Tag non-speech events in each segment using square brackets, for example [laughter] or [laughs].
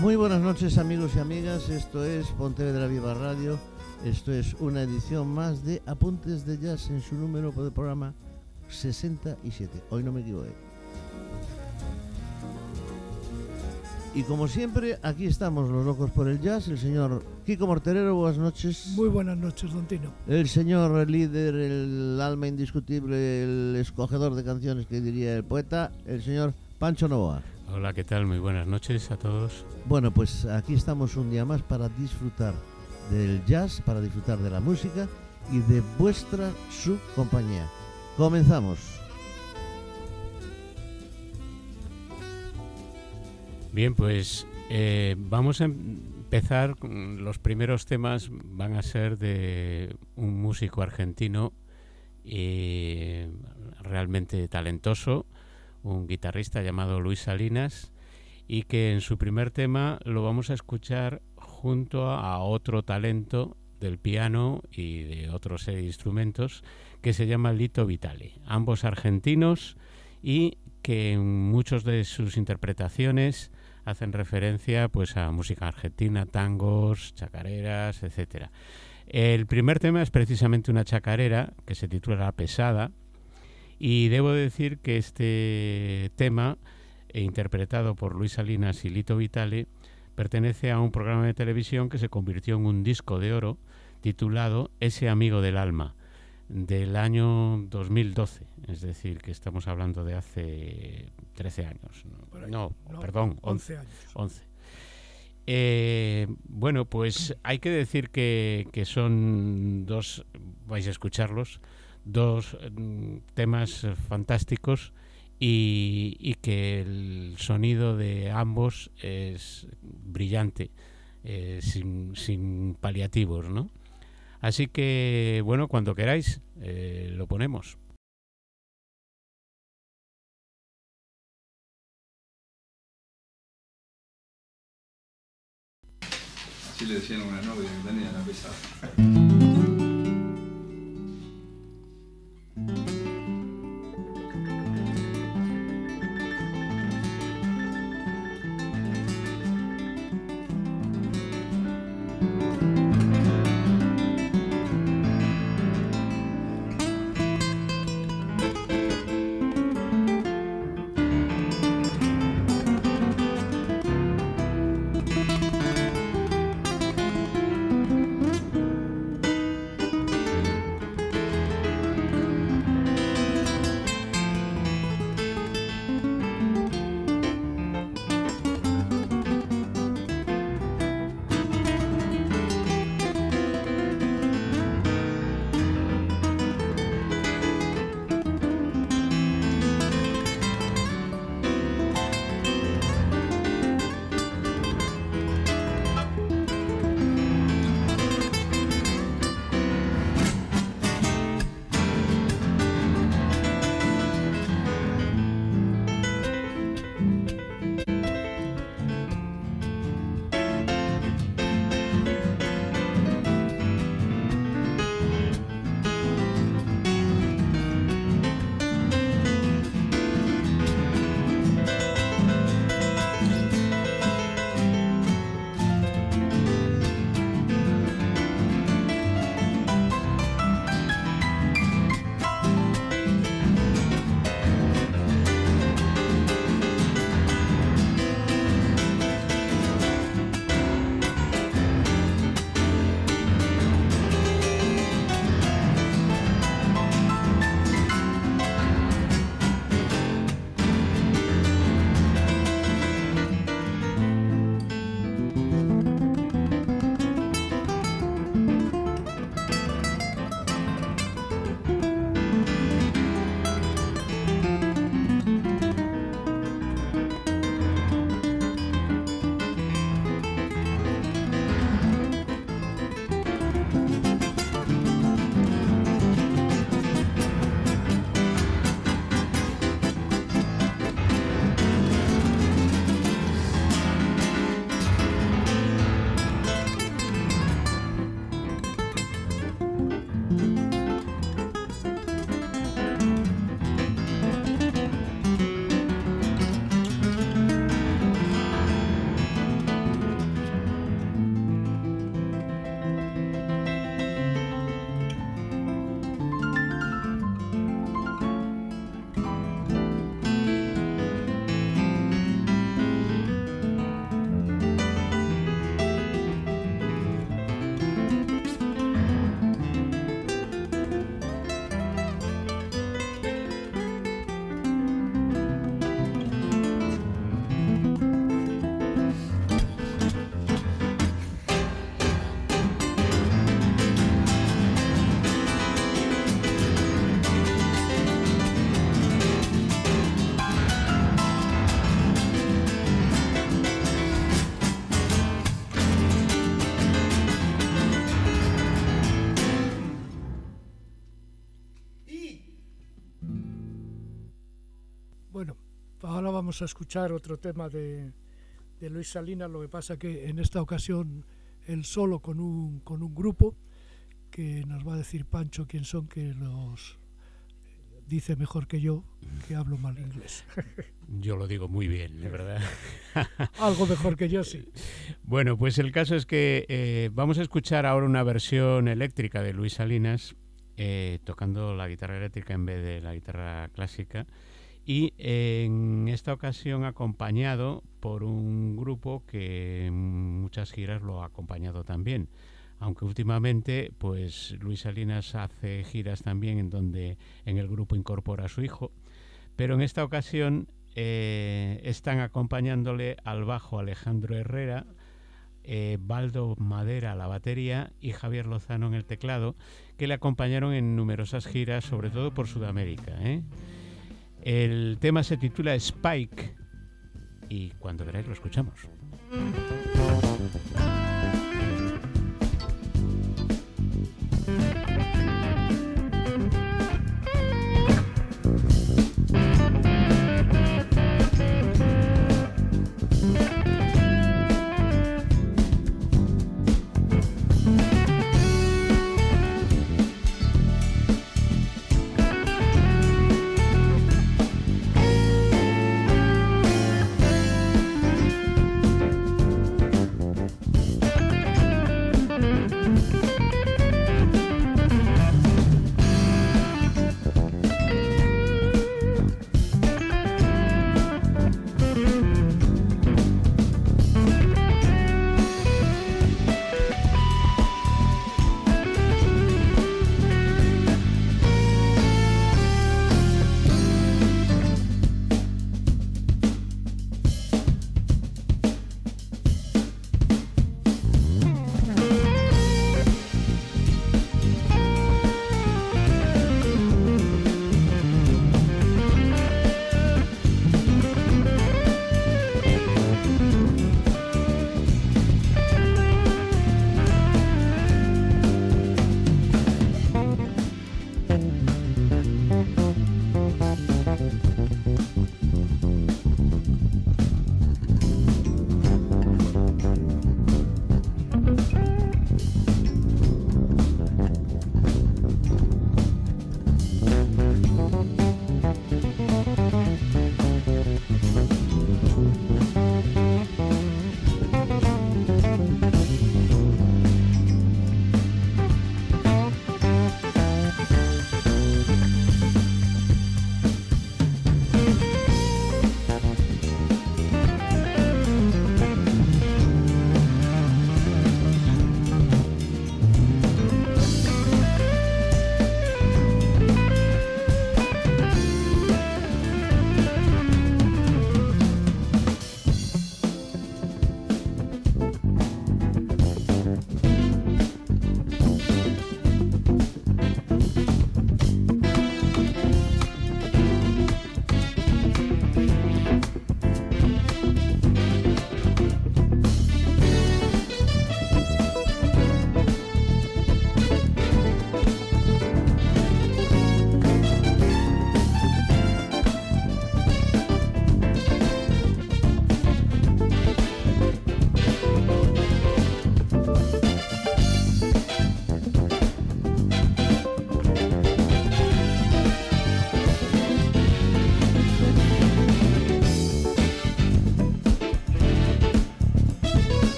Muy buenas noches amigos y amigas, esto es Pontevedra Viva Radio, esto es una edición más de Apuntes de Jazz en su número de programa 67, hoy no me equivoqué. Y como siempre, aquí estamos los locos por el jazz, el señor Kiko Morterero, buenas noches. Muy buenas noches, Don Tino. El señor líder, el alma indiscutible, el escogedor de canciones que diría el poeta, el señor Pancho Novoa. Hola, ¿qué tal? Muy buenas noches a todos. Bueno, pues aquí estamos un día más para disfrutar del jazz, para disfrutar de la música y de vuestra su compañía. Comenzamos. Bien, pues eh, vamos a empezar. Los primeros temas van a ser de un músico argentino y realmente talentoso, un guitarrista llamado Luis Salinas, y que en su primer tema lo vamos a escuchar junto a otro talento del piano y de otros instrumentos que se llama Lito Vitale, ambos argentinos y que en muchas de sus interpretaciones hacen referencia pues a música argentina, tangos, chacareras, etcétera. El primer tema es precisamente una chacarera que se titula La Pesada y debo decir que este tema, eh, interpretado por Luis Salinas y Lito Vitale, pertenece a un programa de televisión que se convirtió en un disco de oro titulado Ese amigo del alma del año 2012, es decir, que estamos hablando de hace 13 años. No, perdón, 11, años. 11. Eh, bueno, pues hay que decir que, que, son dos, vais a escucharlos, dos mm, temas fantásticos y, y, que el sonido de ambos es brillante, eh, sin, sin paliativos, ¿no? Así que, bueno, cuando queráis, eh, lo ponemos. Así le decían una novia tenía la pesada. Bueno, vamos a escuchar otro tema de, de Luis Salinas, lo que pasa que en esta ocasión él solo con un, con un grupo que nos va a decir Pancho quién son, que los dice mejor que yo, que hablo mal inglés. [laughs] Yo lo digo muy bien, de verdad. [laughs] Algo mejor que yo, sí. Bueno, pues el caso es que eh, vamos a escuchar ahora una versión eléctrica de Luis Salinas, eh, tocando la guitarra eléctrica en vez de la guitarra clásica y en esta ocasión acompañado por un grupo que en muchas giras lo ha acompañado también. Aunque últimamente, pues Luis Salinas hace giras también en donde en el grupo incorpora a su hijo, pero en esta ocasión eh, están acompañándole al bajo Alejandro Herrera, eh, Baldo Madera a la batería y Javier Lozano en el teclado, que le acompañaron en numerosas giras, sobre todo por Sudamérica. ¿eh? El tema se titula Spike y cuando veráis lo escuchamos.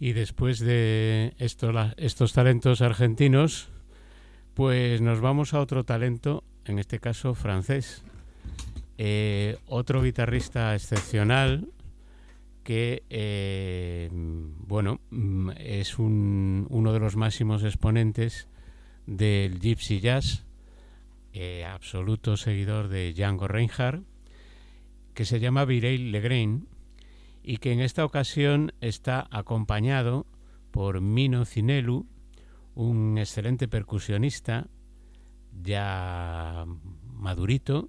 Y después de estos talentos argentinos, pues nos vamos a otro talento, en este caso francés. Eh, otro guitarrista excepcional que, eh, bueno, mm, es uno de los máximos exponentes del Gypsy Jazz, eh, absoluto seguidor de Django Reinhardt, que se llama Vireil Legrain y que en esta ocasión está acompañado por Mino Cinelu, un excelente percusionista, ya madurito,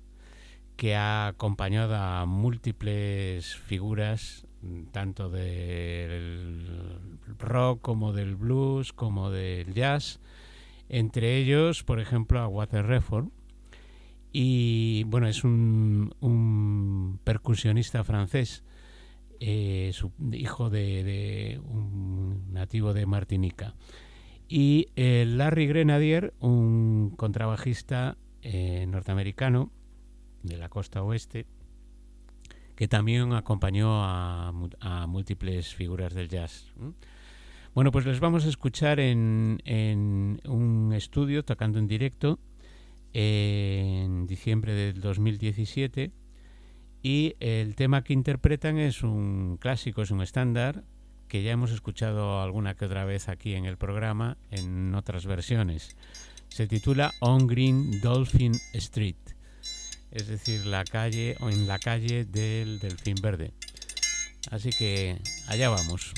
que ha acompañado a múltiples figuras, tanto del rock como del blues, como del jazz, entre ellos, por ejemplo, a Water Reform. Y bueno, es un, percusionista francés, eh, hijo de un nativo de Martinica y eh, Larry Grenadier, un contrabajista eh, norteamericano de la costa oeste, que también acompañó a, múltiples figuras del jazz. Bueno, pues les vamos a escuchar en, un estudio tocando en directo en diciembre del 2017 y el tema que interpretan es un clásico, es un estándar que ya hemos escuchado alguna que otra vez aquí en el programa en otras versiones. Se titula On Green Dolphin Street, es decir, la calle o en la calle del Delfín Verde. Así que allá vamos.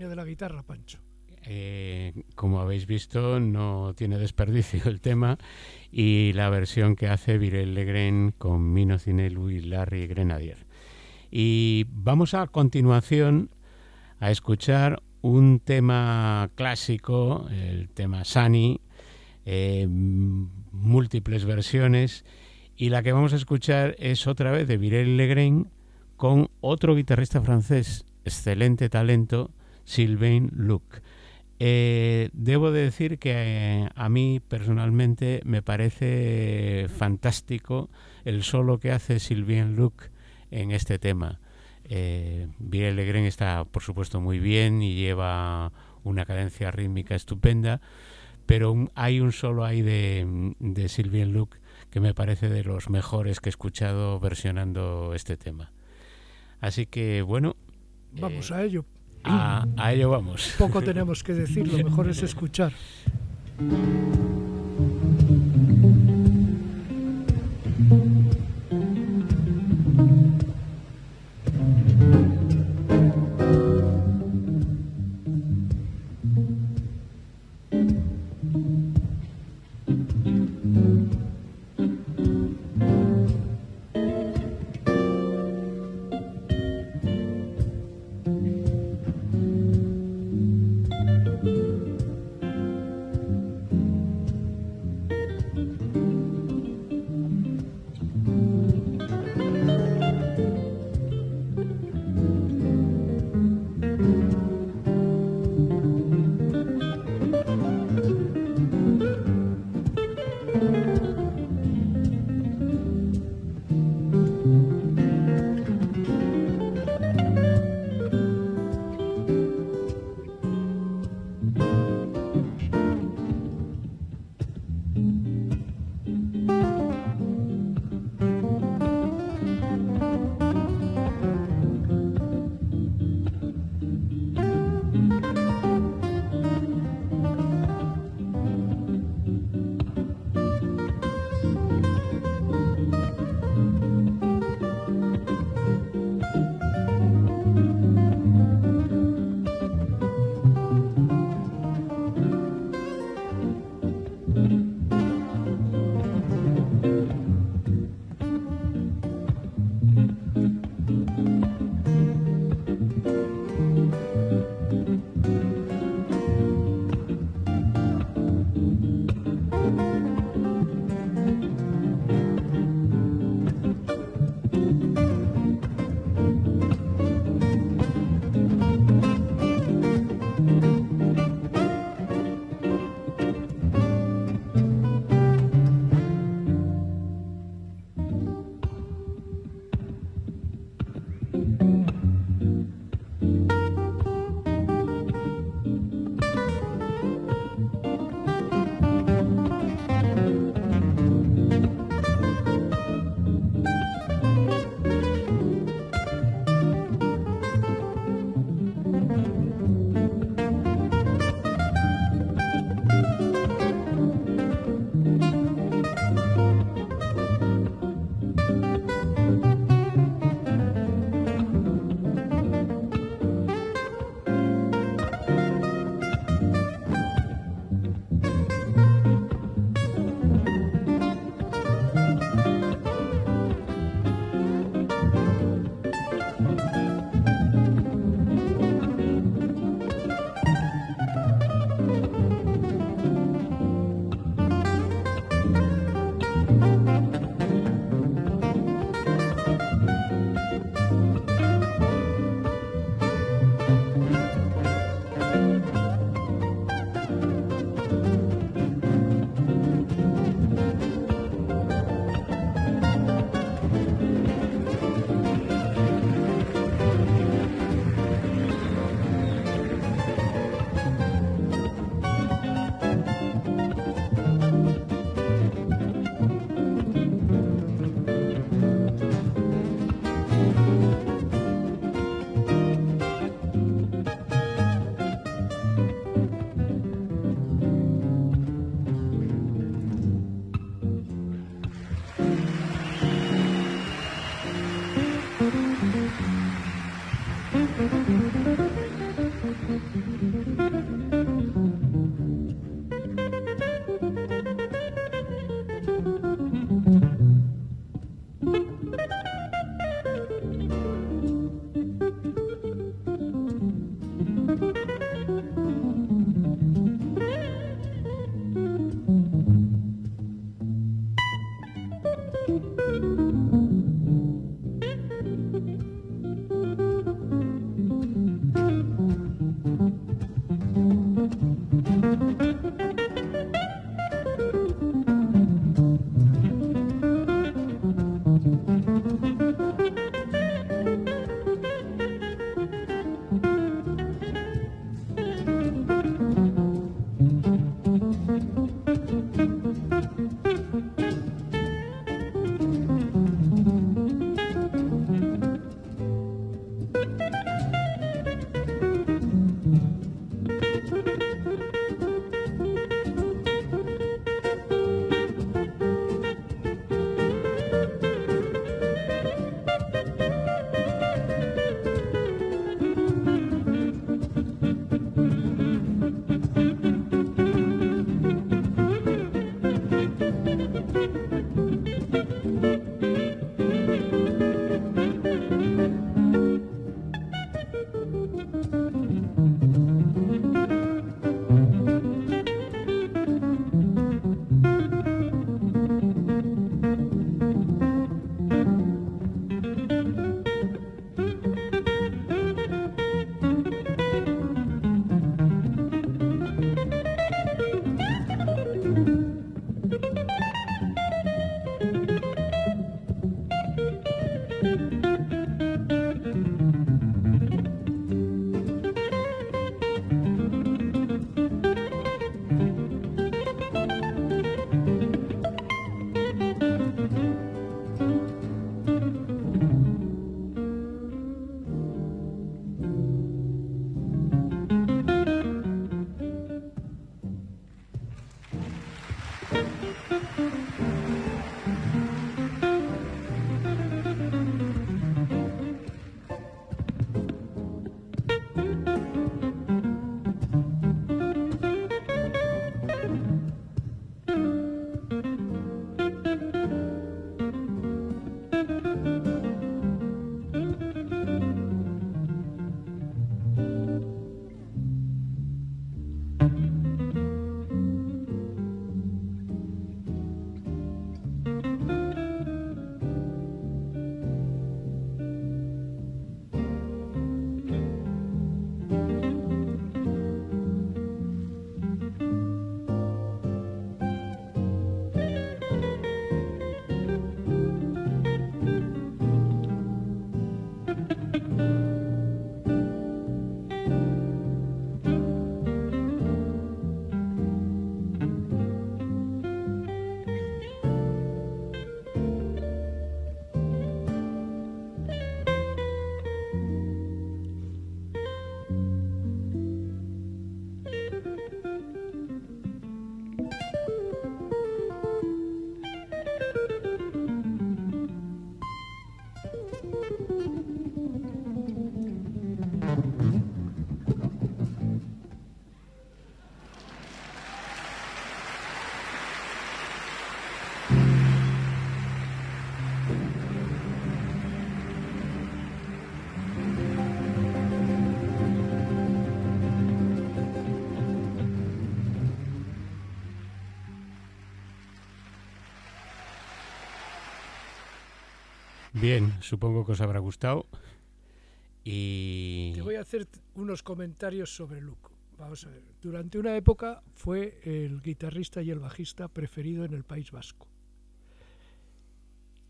De la guitarra, Pancho. Eh, como habéis visto, no tiene desperdicio el tema y la versión que hace Virel Legren con Mino Cinelu y Larry Grenadier. Y vamos a continuación a escuchar un tema clásico, el tema Sunny, eh, múltiples versiones, y la que vamos a escuchar es otra vez de Virel Legren con otro guitarrista francés, excelente talento, Sylvain Luc. Eh, debo de decir que eh, a mí personalmente me parece fantástico el solo que hace Sylvain Luc en este tema. Eh, Legren está, por supuesto, muy bien y lleva una cadencia rítmica estupenda, pero hay un solo ahí de, de Sylvain Luc que me parece de los mejores que he escuchado versionando este tema. Así que, bueno. Vamos a ello. A, a ello vamos. Poco tenemos que decir, lo mejor es escuchar. Bien, supongo que os habrá gustado. Y... Te voy a hacer unos comentarios sobre Luco. Vamos a ver. Durante una época fue el guitarrista y el bajista preferido en el País Vasco.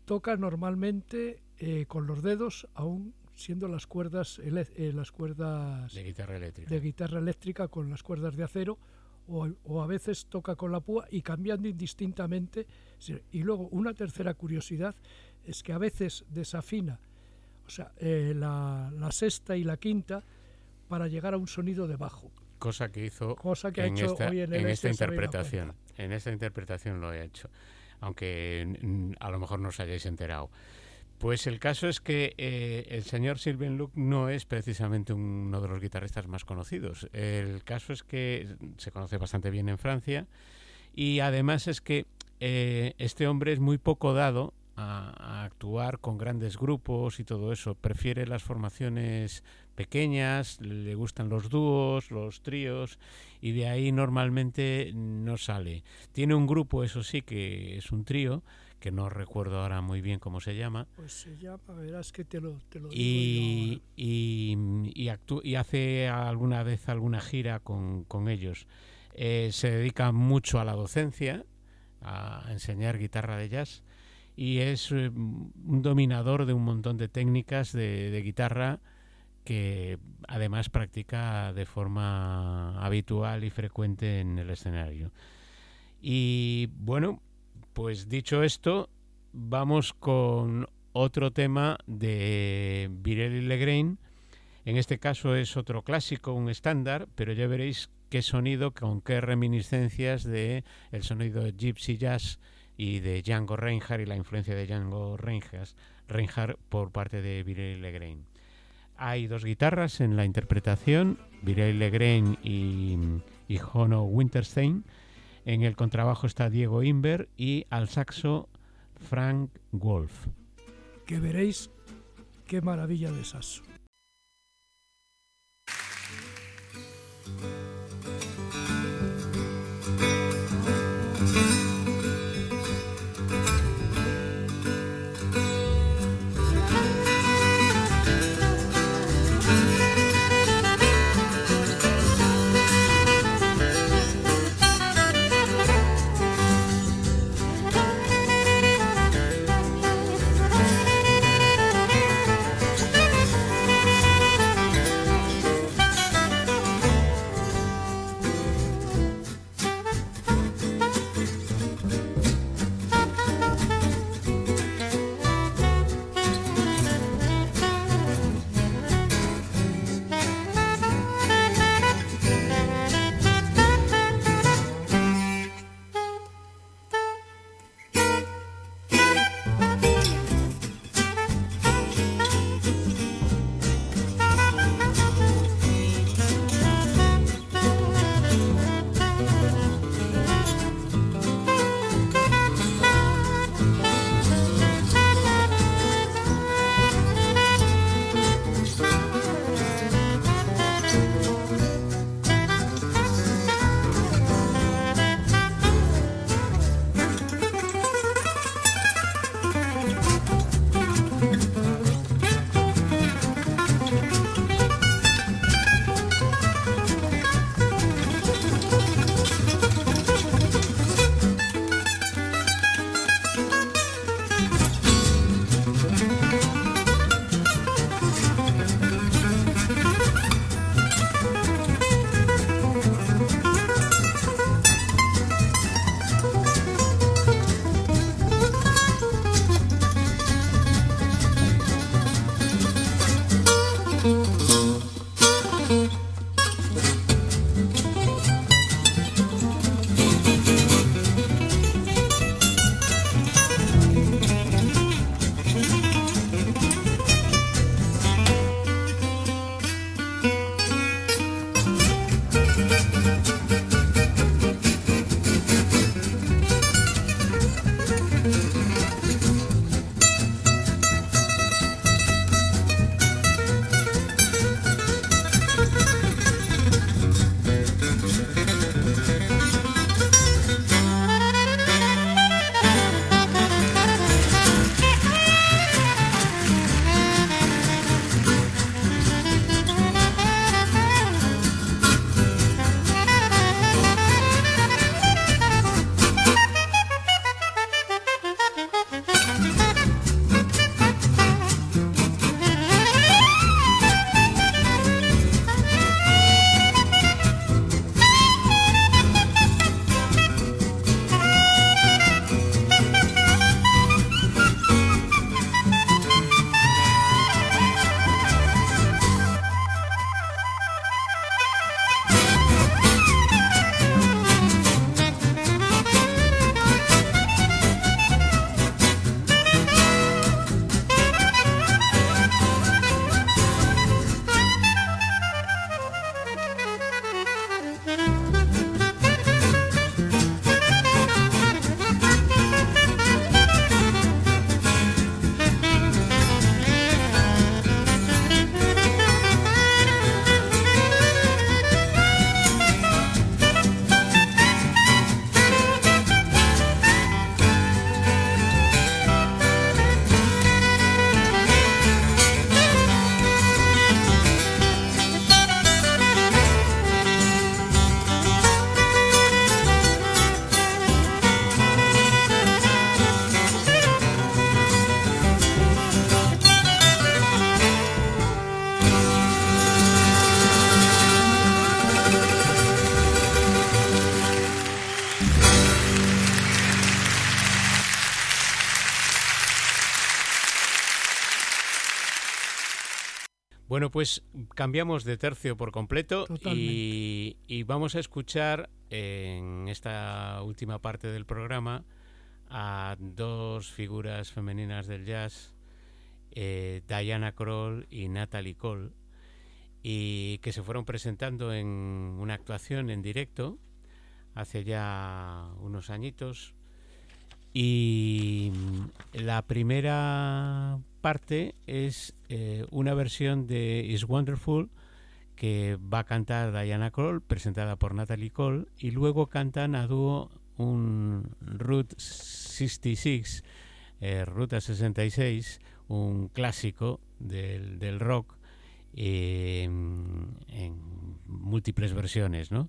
Toca normalmente eh, con los dedos, aún siendo las cuerdas, eh, las cuerdas de guitarra eléctrica. de guitarra eléctrica con las cuerdas de acero, o, o, a veces toca con la púa y cambiando indistintamente. Y luego una tercera curiosidad es que a veces desafina, o sea, eh, la, sexta y la quinta para llegar a un sonido de bajo. Cosa que hizo Cosa que en, ha hecho esta, hoy en, en esta interpretación. En esta interpretación lo he hecho, aunque a lo mejor no os hayáis enterado. Pues el caso es que eh, el señor Sylvain Luc no es precisamente uno de los guitarristas más conocidos. El caso es que se conoce bastante bien en Francia y además es que eh, este hombre es muy poco dado a, actuar con grandes grupos y todo eso. Prefiere las formaciones pequeñas, le gustan los dúos, los tríos y de ahí normalmente no sale. Tiene un grupo, eso sí, que es un trío, que no recuerdo ahora muy bien cómo se llama. Pues se llama, verás que te lo, te lo y, y, y, hace alguna vez alguna gira con, con ellos. Eh, se dedica mucho a la docencia, a enseñar guitarra de jazz y es eh, un dominador de un montón de técnicas de, guitarra que además practica de forma habitual y frecuente en el escenario. Y bueno, pues dicho esto, vamos con otro tema de Virelli Legrain. En este caso es otro clásico, un estándar, pero ya veréis qué sonido, con qué reminiscencias de el sonido de Gypsy Jazz y de Django Reinhardt y la influencia de Django Reinhardt, por parte de Virel Legrain. Hay dos guitarras en la interpretación, Virel Legrain y, y Jono Winterstein. En el contrabajo está Diego Inver y al saxo Frank Wolf. Que veréis qué maravilla de saxo. Pues cambiamos de tercio por completo y, vamos a escuchar en esta última parte del programa a dos figuras femeninas del jazz, eh, Diana Kroll y Natalie Cole, y que se fueron presentando en una actuación en directo hace ya unos añitos. Y la primera parte es eh, una versión de Is Wonderful que va a cantar Diana Kroll, presentada por Natalie Cole, y luego cantan a dúo un Route 66, eh, Ruta 66, un clásico del, rock eh, en múltiples versiones, ¿no?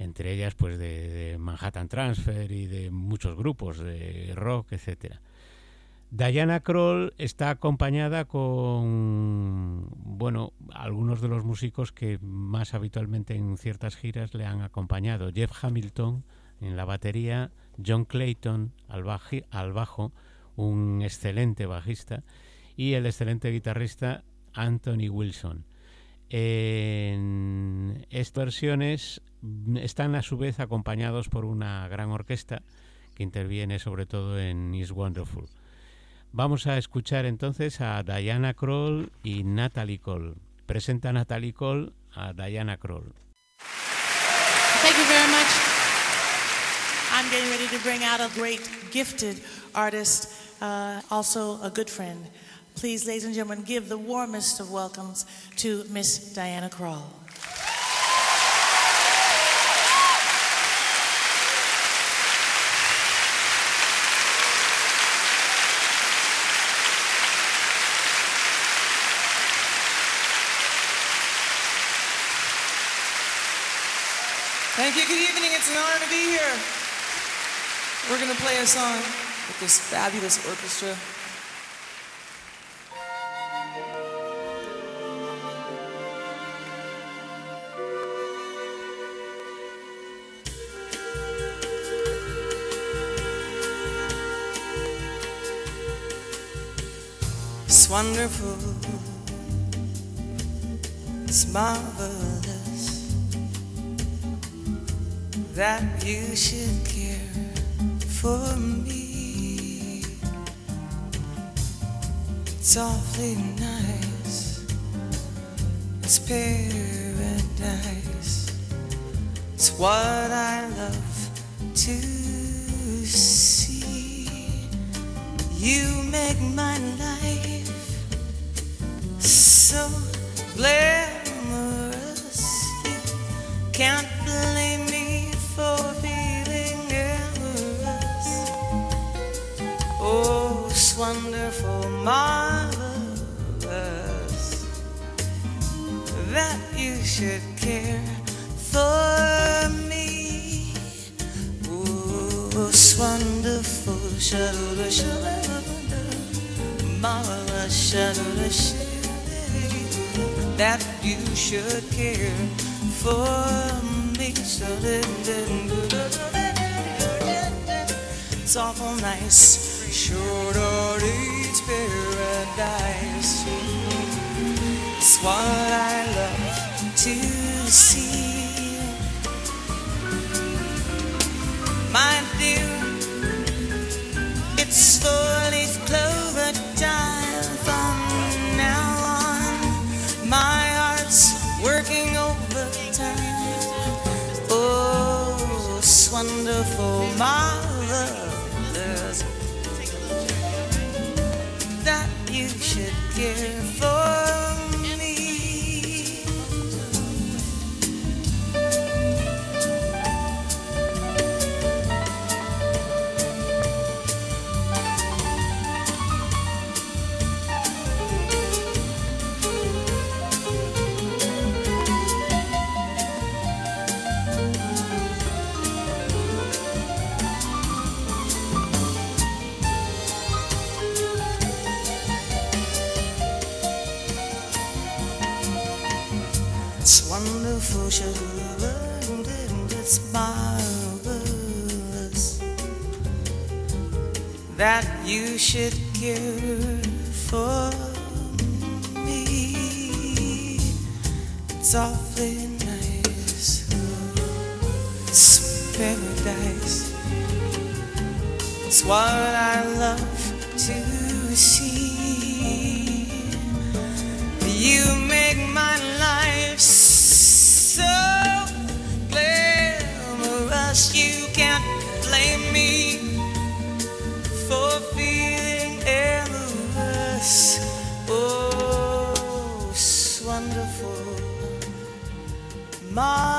entre ellas pues de, Manhattan Transfer y de muchos grupos de rock, etcétera. Diana Kroll está acompañada con, bueno, algunos de los músicos que más habitualmente en ciertas giras le han acompañado. Jeff Hamilton en la batería, John Clayton al, al bajo, un excelente bajista, y el excelente guitarrista Anthony Wilson. En estas versiones están a su vez acompañados por una gran orquesta que interviene sobre todo en Is Wonderful. Vamos a escuchar entonces a Diana Kroll y Natalie Cole. Presenta Natalie Cole a Diana Kroll. Thank you very much. I'm getting ready to bring out a great gifted artist, uh, also a good friend. Please, ladies and gentlemen, give the warmest of welcomes to Miss Diana Kroll. Thank you. Good evening. It's an honor to be here. We're going to play a song with this fabulous orchestra. It's wonderful. It's marvelous that you should care for me. It's awfully nice, it's paradise. It's what I love to see. You make my life so glamorous. You can't marvelous that you should care for me. Oh, it's wonderful, marvelous, that you should care for me. It's awful nice, sure paradise. It's what I love to see. My dear, it's marvelous that you should care for me. It's awfully nice. It's paradise. It's what I love to see. You make my can't blame me for feeling endless. Oh, it's wonderful, marvelous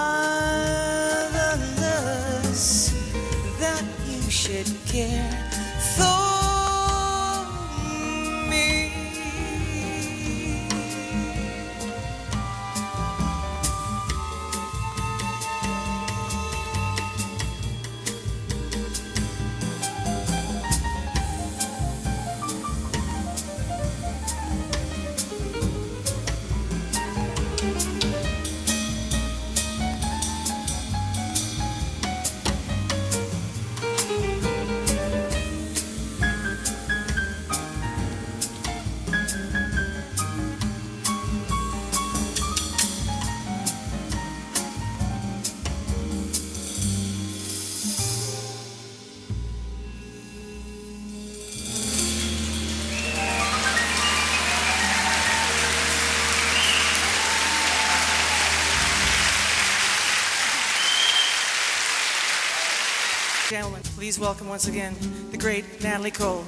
Gentlemen, please welcome once again the great Natalie Cole. Woo!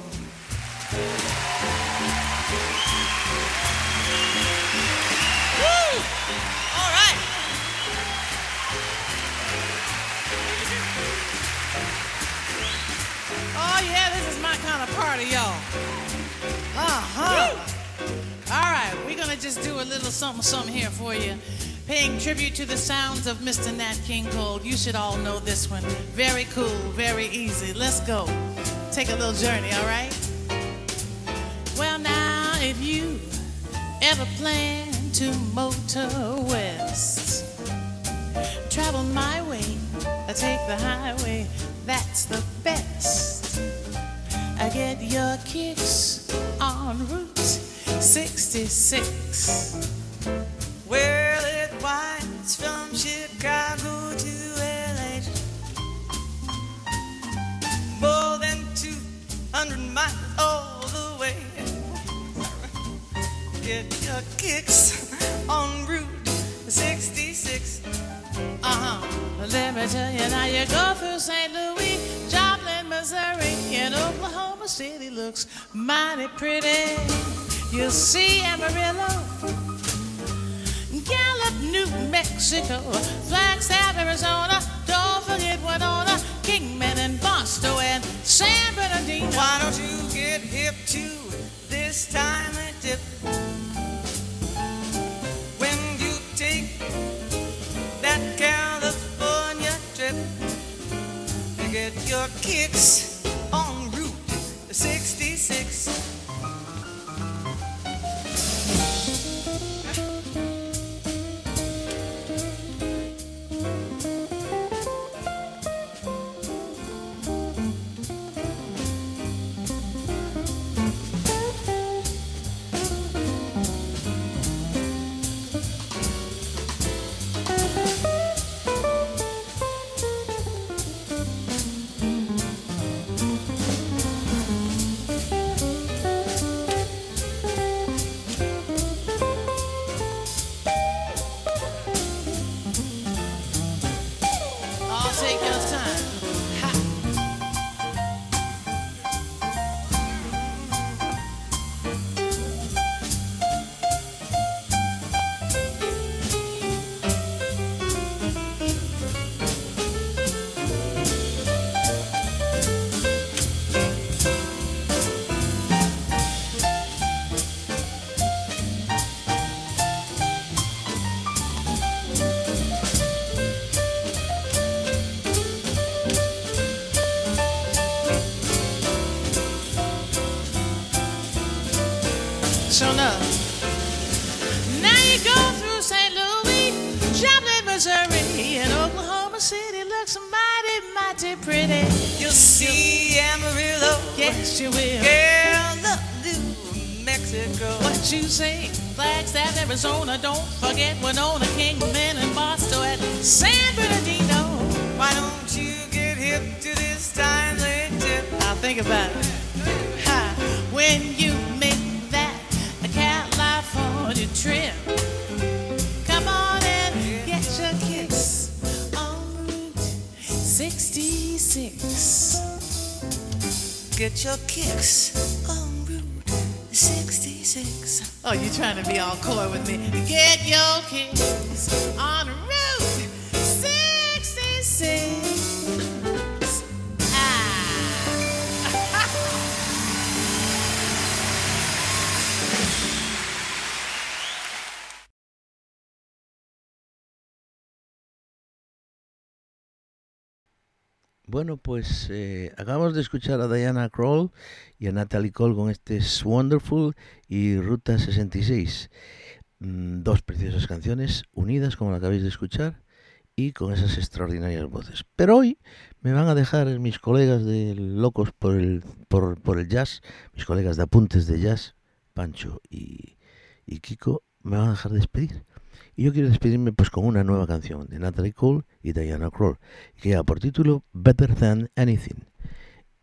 All right. Oh, yeah, this is my kind of party, y'all. Uh-huh. All right, we're going to just do a little something, something here for you. Paying tribute to the sounds of Mr. Nat King Cole. You should all know this one. Very cool, very easy. Let's go. Take a little journey, all right? Well, now, if you ever plan to motor west, travel my way, or take the highway, that's the best. I get your kicks on Route 66. 66. Uh-huh. Let me tell you now, you go through St. Louis, Joplin, Missouri, and Oklahoma City looks mighty pretty. You'll see Amarillo, Gallup, New Mexico, Flagstaff, mighty pretty. You'll see Amarillo, Yes, you will. Gallup, New Mexico. What you say? Flagstaff, Arizona. Don't forget Winona, Kingman, and Boston at San Bernardino. Why don't you get hip to this timely tip? Now think about it. Ha, when you make that a California trip, 66. Get your kicks on Route 66. Oh, you're trying to be all coy with me? Get your kicks on Route 66. Bueno, pues eh, acabamos de escuchar a Diana Kroll y a Natalie Cole con este Es Wonderful y Ruta 66. Mm, dos preciosas canciones unidas, como la acabáis de escuchar, y con esas extraordinarias voces. Pero hoy me van a dejar mis colegas de Locos por el, por, por el Jazz, mis colegas de Apuntes de Jazz, Pancho y Kiko, me van a dejar despedir. Y yo quiero despedirme pues con una nueva canción de Natalie Cole y Diana Kroll, que lleva por título Better Than Anything.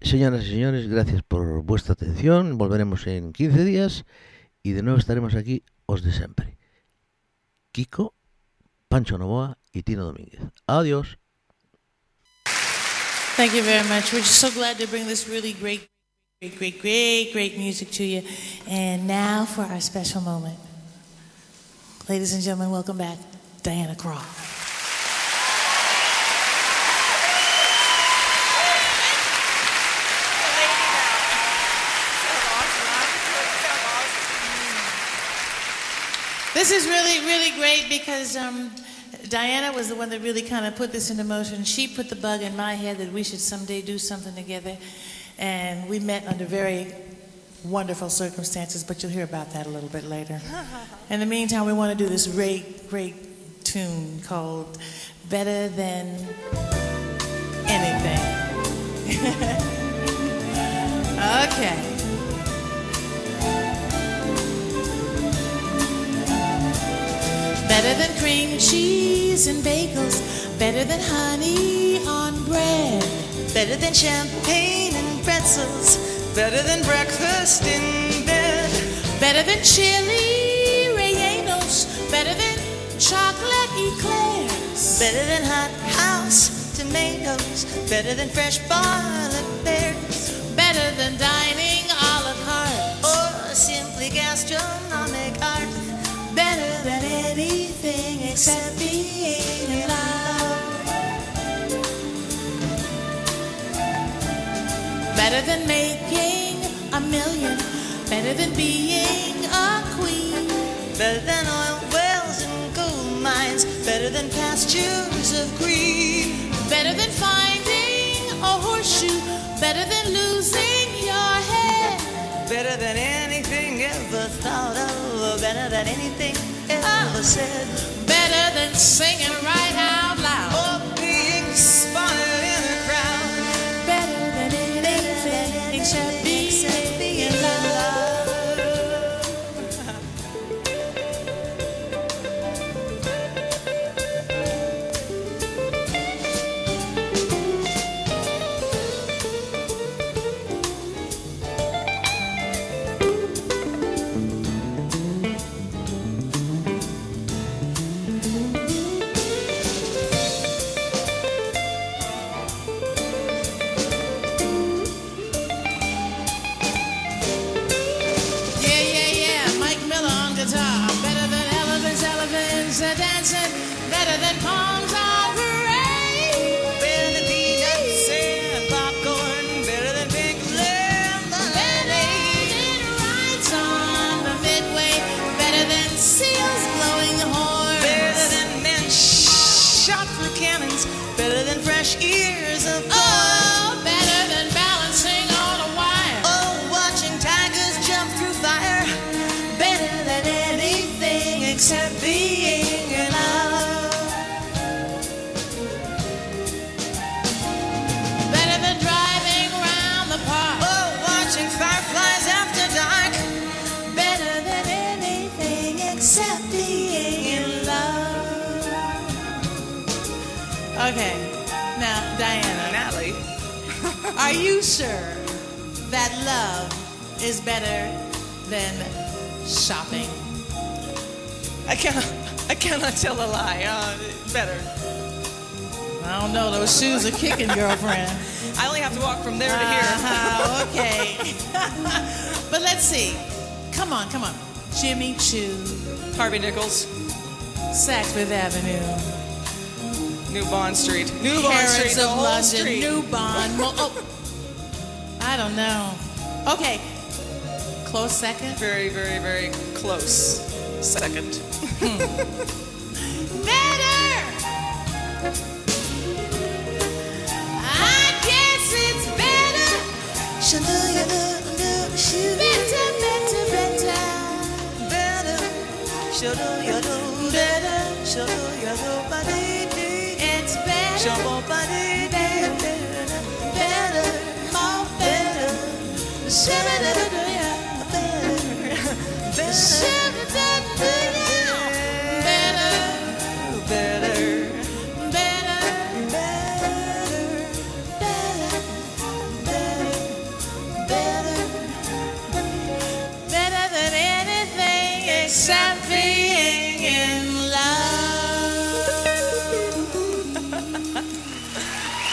Señoras y señores, gracias por vuestra atención. Volveremos en 15 días y de nuevo estaremos aquí, os de siempre. Kiko, Pancho Novoa y Tino Domínguez. Adiós. Thank you very much. We're just so glad to bring this really great, great, great, great, great music to you. And now for our special moment. Ladies and gentlemen, welcome back, Diana Krall. This is really, really great because um, Diana was the one that really kind of put this into motion. She put the bug in my head that we should someday do something together. And we met under very wonderful circumstances, but you'll hear about that a little bit later. In the meantime, we want to do this great, great tune called Better Than Anything. [laughs] okay. Better than cream cheese and bagels, better than honey on bread. Better than champagne and pretzels. Better than breakfast in bed. Better than chili rellenos, better than chocolate eclairs. Better than hot house tomatoes. Better than fresh barley pears. Better than dining a la carte. Or simply gastronomic art. Better than anything except being in love. Better than making. Better than being a queen. Better than oil wells and gold mines. Better than pastures of green. Better than finding a horseshoe. Better than losing your head. Better than anything ever thought of. Better than anything ever ah. said. Better than singing right out are you sure that love is better than shopping? I cannot, I cannot tell a lie. Uh, better. I don't know. Those shoes are kicking, girlfriend. I only have to walk from there to here. Uh-huh, [laughs] okay. [laughs] but let's see. Come on, come on. Jimmy Choo, Harvey Nichols, Saks Fifth Avenue, New Bond Street. New Bond Harrods Street, the whole London, street. New Bond. Mo- oh, I don't know. Okay. Close second. Very, very, very close. Second. [laughs] Better. I guess it's better. Better, better, better. Better.